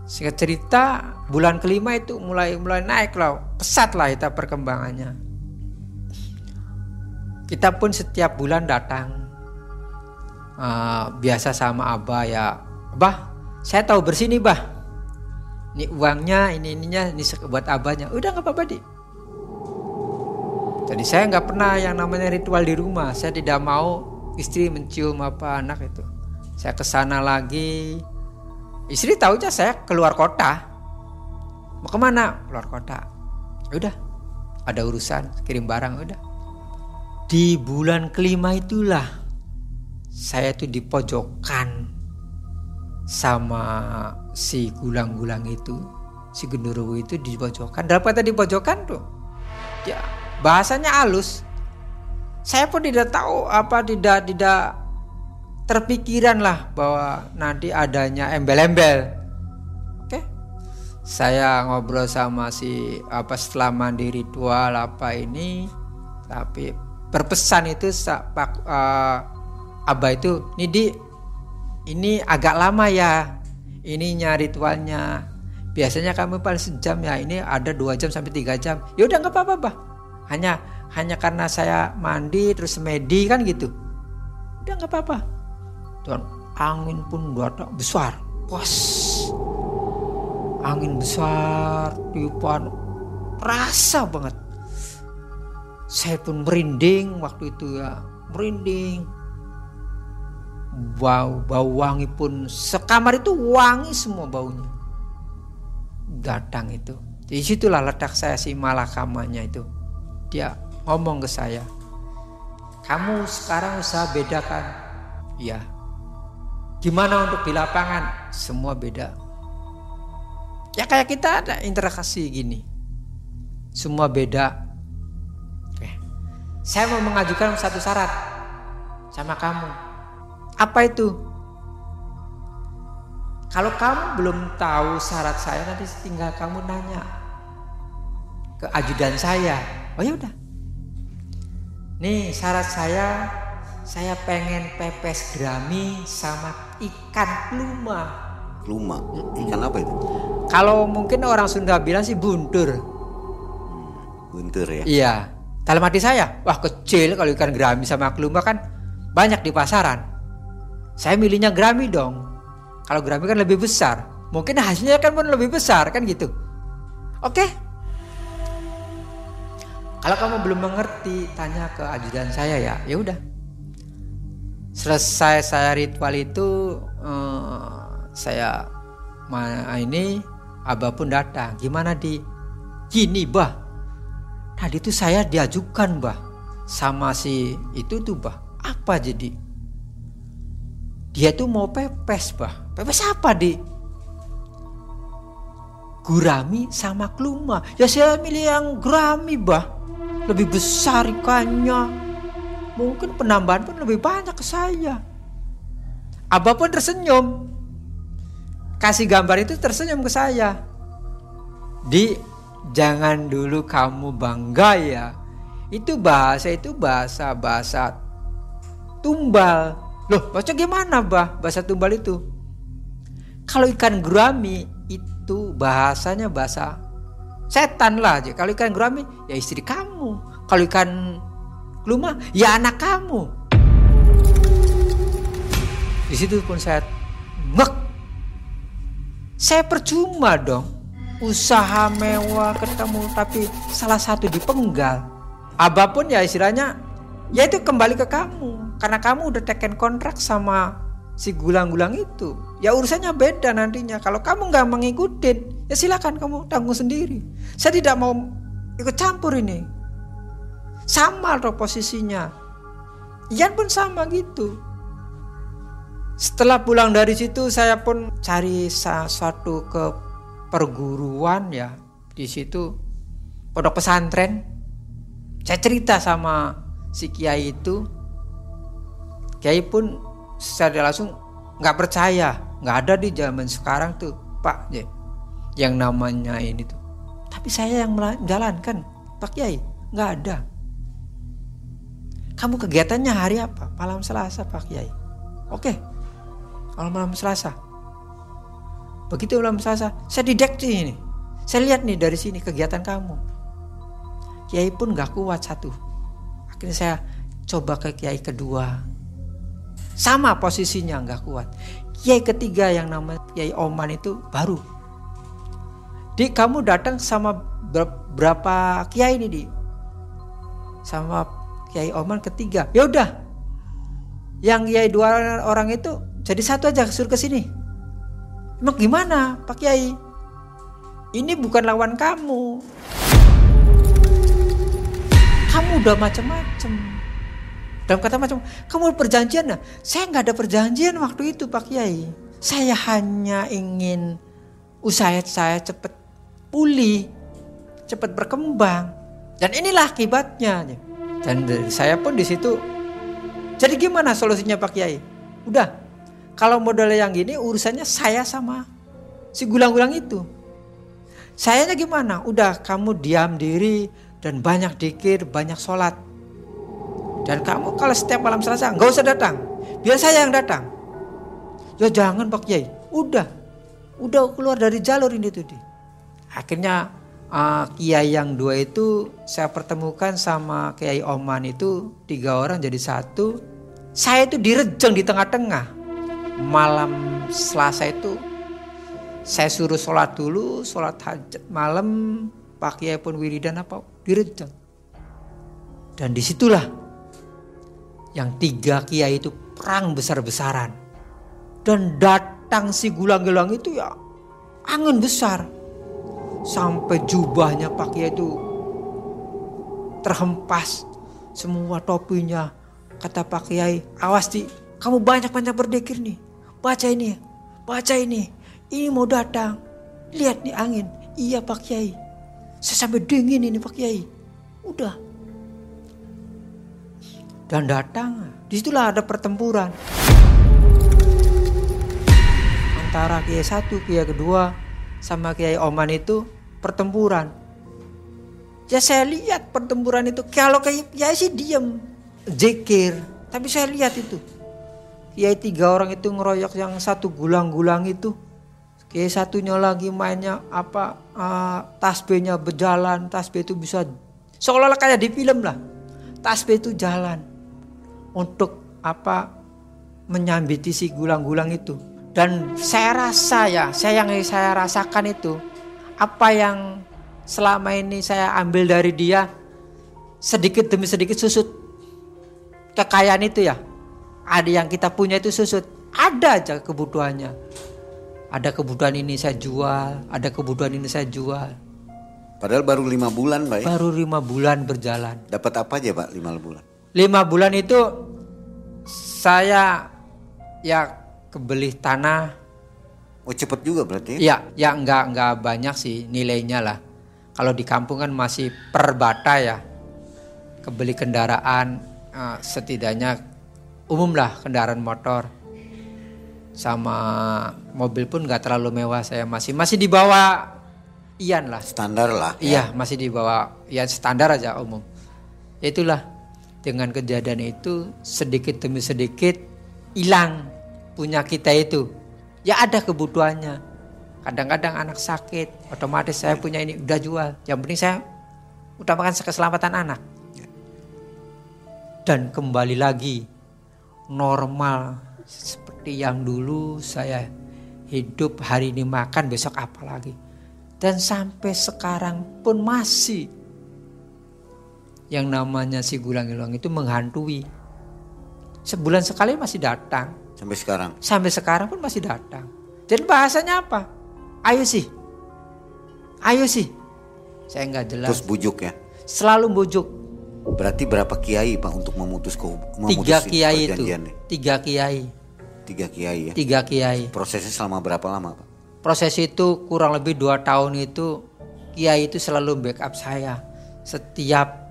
C: Singkat cerita bulan kelima itu mulai mulai naik lah pesat lah itu perkembangannya. Kita pun setiap bulan datang uh, biasa sama abah ya abah saya tahu bersini bah ini uangnya ini ininya ini buat abahnya udah nggak apa-apa di jadi saya nggak pernah yang namanya ritual di rumah. Saya tidak mau istri mencium apa anak itu. Saya ke sana lagi. Istri tahunya saya keluar kota. Mau ke mana? Keluar kota. Ya udah, ada urusan kirim barang udah. Di bulan kelima itulah saya tuh di pojokan sama si gulang-gulang itu, si genderuwo itu di pojokan. Dalam kata di pojokan tuh, ya bahasanya halus. Saya pun tidak tahu apa tidak tidak terpikiran lah bahwa nanti adanya embel-embel. Oke? Saya ngobrol sama si apa setelah mandi ritual apa ini tapi berpesan itu pak uh, abah itu ini di ini agak lama ya ininya ritualnya biasanya kami paling sejam ya ini ada dua jam sampai tiga jam. Ya udah nggak apa-apa bah hanya hanya karena saya mandi terus medi kan gitu. Udah nggak apa-apa. Dan angin pun datang besar. Pas angin besar tiupan rasa banget. Saya pun merinding waktu itu ya merinding bau bau wangi pun sekamar itu wangi semua baunya datang itu di situlah letak saya si malakamanya itu dia ngomong ke saya kamu sekarang usaha bedakan ya gimana untuk di lapangan semua beda Ya kayak kita ada interaksi gini. Semua beda. Oke. Saya mau mengajukan satu syarat sama kamu. Apa itu? Kalau kamu belum tahu syarat saya nanti tinggal kamu nanya ke ajudan saya. Oh ya udah. Nih syarat saya saya pengen pepes gerami sama ikan pluma.
B: Luma. Ikan apa itu?
C: Kalau mungkin orang Sunda bilang sih buntur.
B: Guntur ya.
C: Iya. Dalam hati saya, wah kecil kalau ikan gerami sama kluma kan banyak di pasaran. Saya milihnya gerami dong. Kalau gerami kan lebih besar. Mungkin hasilnya kan pun lebih besar kan gitu. Oke. Kalau kamu belum mengerti, tanya ke ajudan saya ya. Ya udah. Selesai saya ritual itu, eh, saya ini abah pun datang. Gimana di? Gini bah, Tadi itu saya diajukan bah sama si itu tuh bah. Apa jadi? Dia tuh mau pepes bah. Pepes apa di? Gurami sama kluma. Ya saya milih yang gurami bah. Lebih besar ikannya. Mungkin penambahan pun lebih banyak ke saya. Abah pun tersenyum. Kasih gambar itu tersenyum ke saya. Di jangan dulu kamu bangga ya. Itu bahasa itu bahasa bahasa tumbal. Loh, baca gimana, Bah? Bahasa tumbal itu. Kalau ikan gurami itu bahasanya bahasa setan lah. Kalau ikan gurami ya istri kamu. Kalau ikan kluma ya anak kamu. Di situ pun saya ngek. Saya percuma dong usaha mewah ketemu tapi salah satu dipenggal. Abah pun ya istilahnya ya itu kembali ke kamu karena kamu udah teken kontrak sama si gulang-gulang itu. Ya urusannya beda nantinya. Kalau kamu nggak mengikutin ya silakan kamu tanggung sendiri. Saya tidak mau ikut campur ini. Sama loh posisinya. Ian pun sama gitu. Setelah pulang dari situ saya pun cari sesuatu ke perguruan ya di situ pondok pesantren saya cerita sama si kiai itu kiai pun secara langsung nggak percaya nggak ada di zaman sekarang tuh pak ya, yang namanya ini tuh tapi saya yang menjalankan pak kiai nggak ada kamu kegiatannya hari apa malam selasa pak kiai oke kalau malam selasa Begitu malam Selasa, saya dideksi ini. Saya lihat nih dari sini kegiatan kamu. Kiai pun gak kuat satu. Akhirnya saya coba ke kiai kedua. Sama posisinya gak kuat. Kiai ketiga yang nama Kiai Oman itu baru. Di kamu datang sama berapa kiai ini di? Sama Kiai Oman ketiga. Ya udah. Yang Kiai dua orang itu jadi satu aja suruh ke sini. Emang gimana Pak Kiai? Ini bukan lawan kamu. Kamu udah macam-macam. Dalam kata macam, kamu perjanjian nah? Saya nggak ada perjanjian waktu itu Pak Kiai. Saya hanya ingin usaha saya cepat pulih, cepat berkembang. Dan inilah akibatnya. Dan saya pun di situ. Jadi gimana solusinya Pak Kiai? Udah, kalau modelnya yang gini urusannya saya sama si gulang-gulang itu. Sayanya gimana? Udah kamu diam diri dan banyak dikir, banyak sholat. Dan kamu kalau setiap malam selasa nggak usah datang. Biar saya yang datang. Ya jangan Pak Kiai. Udah. Udah keluar dari jalur ini tuh. Akhirnya uh, Kiai yang dua itu saya pertemukan sama Kiai Oman itu tiga orang jadi satu. Saya itu direjeng di tengah-tengah malam Selasa itu saya suruh sholat dulu, sholat hajat malam, pakai pun wiridan apa, direjang. Dan di situlah yang tiga kiai itu perang besar-besaran. Dan datang si gulang-gulang itu ya angin besar. Sampai jubahnya Pak Kiai itu terhempas. Semua topinya. Kata Pak Kiai, awas di kamu banyak-banyak berdekir nih. Baca ini, baca ini. Ini mau datang. lihat nih angin. Iya Pak Kiai. Saya sampai dingin ini Pak Kiai. Udah. Dan datang. Di situlah ada pertempuran. Antara Kiai satu, Kiai kedua, sama Kiai Oman itu pertempuran. Ya saya lihat pertempuran itu. Kalau Kiai sih diem. Zikir. Tapi saya lihat itu. Kiai tiga orang itu ngeroyok yang satu gulang-gulang itu. Kiai satunya lagi mainnya apa uh, tasbihnya berjalan, tasbih itu bisa seolah-olah kayak di film lah. Tasbih itu jalan untuk apa menyambiti si gulang-gulang itu. Dan saya rasa ya, saya yang saya rasakan itu apa yang selama ini saya ambil dari dia sedikit demi sedikit susut kekayaan itu ya. Ada yang kita punya itu susut, ada aja kebutuhannya. Ada kebutuhan ini saya jual, ada kebutuhan ini saya jual.
B: Padahal baru lima bulan Pak ya?
C: Baru lima bulan berjalan.
B: Dapat apa aja Pak lima bulan?
C: Lima bulan itu saya ya kebeli tanah.
B: Oh cepet juga berarti?
C: Ya, ya enggak enggak banyak sih nilainya lah. Kalau di kampung kan masih per bata ya. Kebeli kendaraan uh, setidaknya umum lah kendaraan motor sama mobil pun nggak terlalu mewah saya masih masih di bawah Ian lah
B: standar lah
C: ya. iya masih di bawah ya standar aja umum ya itulah dengan kejadian itu sedikit demi sedikit hilang punya kita itu. Ya ada kebutuhannya. Kadang-kadang anak sakit otomatis saya punya ini udah jual. Yang penting saya utamakan keselamatan anak. Dan kembali lagi normal seperti yang dulu saya hidup hari ini makan besok apa lagi. Dan sampai sekarang pun masih yang namanya si gulang-gulang itu menghantui. Sebulan sekali masih datang.
B: Sampai sekarang?
C: Sampai sekarang pun masih datang. Dan bahasanya apa? Ayo sih. Ayo sih. Saya nggak jelas.
B: Terus bujuk ya?
C: Selalu bujuk.
B: Berarti berapa kiai Pak untuk memutus ke
C: memutus Tiga kiai itu. Tiga kiai.
B: Tiga kiai ya?
C: Tiga kiai.
B: Prosesnya selama berapa lama Pak?
C: Proses itu kurang lebih dua tahun itu kiai itu selalu backup saya. Setiap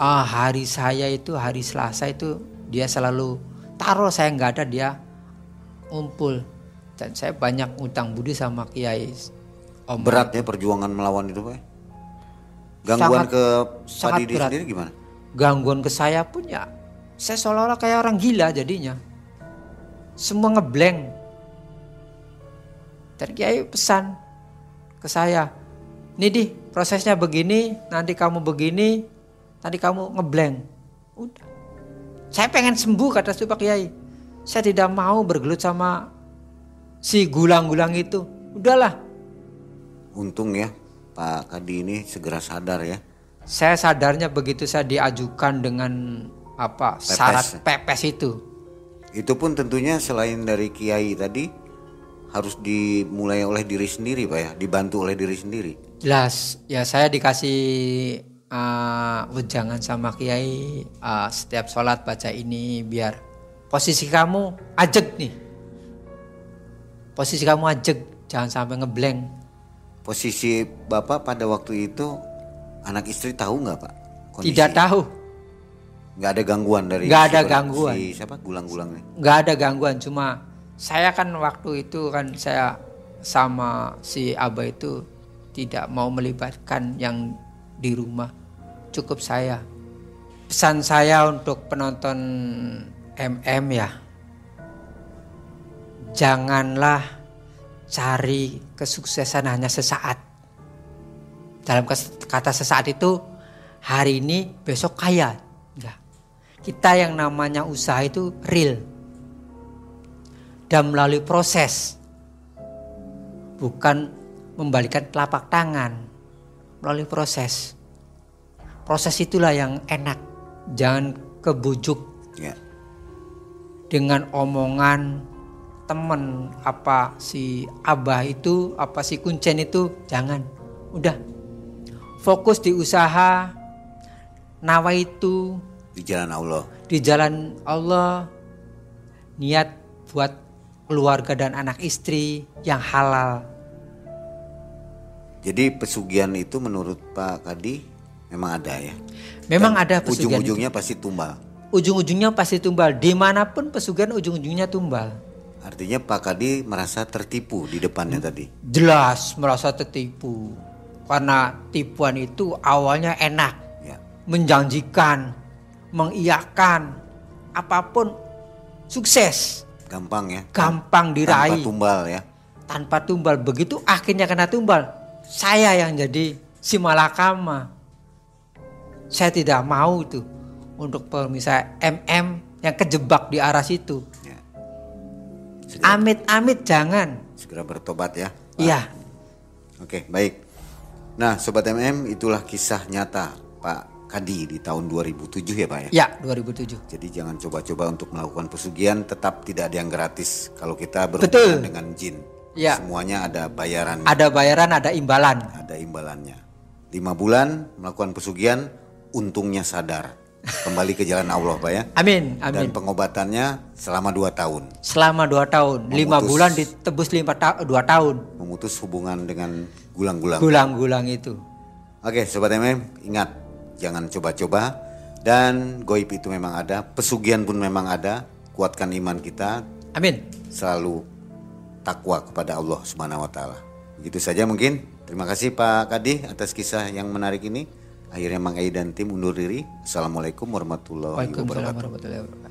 C: ah, hari saya itu hari Selasa itu dia selalu taruh saya nggak ada dia ngumpul. Dan saya banyak utang budi sama kiai.
B: Om Berat ya perjuangan melawan itu Pak? Gangguan sangat, ke Pak Didi sendiri gimana?
C: Gangguan ke saya pun ya saya seolah-olah kayak orang gila jadinya semua ngeblank. Dan Kiai pesan ke saya, ini di prosesnya begini, nanti kamu begini, nanti kamu ngeblank. Udah. Saya pengen sembuh kata si Pak Kiai. Saya tidak mau bergelut sama si gulang-gulang itu. Udahlah.
B: Untung ya Pak Kadi ini segera sadar ya.
C: Saya sadarnya begitu saya diajukan dengan apa pepes. syarat pepes itu
B: itu pun tentunya selain dari kiai tadi harus dimulai oleh diri sendiri pak ya, dibantu oleh diri sendiri.
C: Jelas, ya saya dikasih uh, wejangan sama kiai uh, setiap sholat baca ini biar posisi kamu ajek nih. Posisi kamu ajek, jangan sampai ngeblank.
B: Posisi bapak pada waktu itu anak istri tahu nggak pak?
C: Kondisi? Tidak tahu
B: nggak ada gangguan dari
C: nggak ada gangguan
B: si siapa gulang-gulangnya
C: nggak ada gangguan cuma saya kan waktu itu kan saya sama si Aba itu tidak mau melibatkan yang di rumah cukup saya pesan saya untuk penonton MM ya janganlah cari kesuksesan hanya sesaat dalam kata sesaat itu hari ini besok kaya enggak kita yang namanya usaha itu real. Dan melalui proses. Bukan membalikan telapak tangan. Melalui proses. Proses itulah yang enak. Jangan kebujuk. Ya. Dengan omongan temen apa si abah itu apa si kuncen itu jangan udah fokus di usaha nawa itu
B: di jalan Allah.
C: Di jalan Allah niat buat keluarga dan anak istri yang halal.
B: Jadi pesugihan itu menurut Pak Kadi memang ada ya.
C: Memang ada pesugihan.
B: Ujung-ujungnya pasti tumbal.
C: Ujung-ujungnya pasti tumbal. Di mana pun pesugihan ujung-ujungnya tumbal.
B: Artinya Pak Kadi merasa tertipu di depannya
C: Hmm.
B: tadi.
C: Jelas merasa tertipu. Karena tipuan itu awalnya enak,
B: Ya.
C: menjanjikan, mengiyakan, apa pun sukses,
B: Gampang ya.
C: gampang
B: Tanpa
C: diraih.
B: tumbal ya.
C: tanpa tumbal. Begitu akhirnya kena tumbal, saya yang jadi si malakama. Saya tidak mau itu untuk pemirsa MM yang kejebak di arah situ.
B: ya.
C: Amit-amit jangan.
B: segera bertobat ya.
C: Iya,
B: Oke, baik. Nah, Sobat MM, itulah kisah nyata Pak Kadi di tahun 2007 ya Pak ya?
C: ya 2007.
B: Jadi jangan coba-coba untuk melakukan pesugihan, tetap tidak ada yang gratis. Kalau kita
C: Betul.
B: berhubungan dengan jin,
C: Ya.
B: semuanya ada bayaran,
C: Ada bayaran, ada imbalan.
B: ada imbalannya. Lima bulan melakukan pesugihan, untungnya sadar. Kembali ke jalan Allah Pak ya.
C: Amin,
B: Dan
C: amin.
B: pengobatannya selama dua tahun.
C: Selama dua tahun, lima
B: Memutus.
C: bulan ditebus lima ta dua tahun.
B: Memutus hubungan dengan gulang-gulang.
C: Gulang-gulang itu.
B: Oke, sobat MM, ingat jangan coba-coba dan goib itu memang ada, pesugihan pun memang ada. Kuatkan iman kita,
C: Amin.
B: selalu takwa kepada Allah Subhanahu wa taala. Begitu saja mungkin. Terima kasih Pak Kadi atas kisah yang menarik ini. Akhirnya Mang Ai dan tim undur diri. Assalamualaikum
C: warahmatullahi wabarakatuh.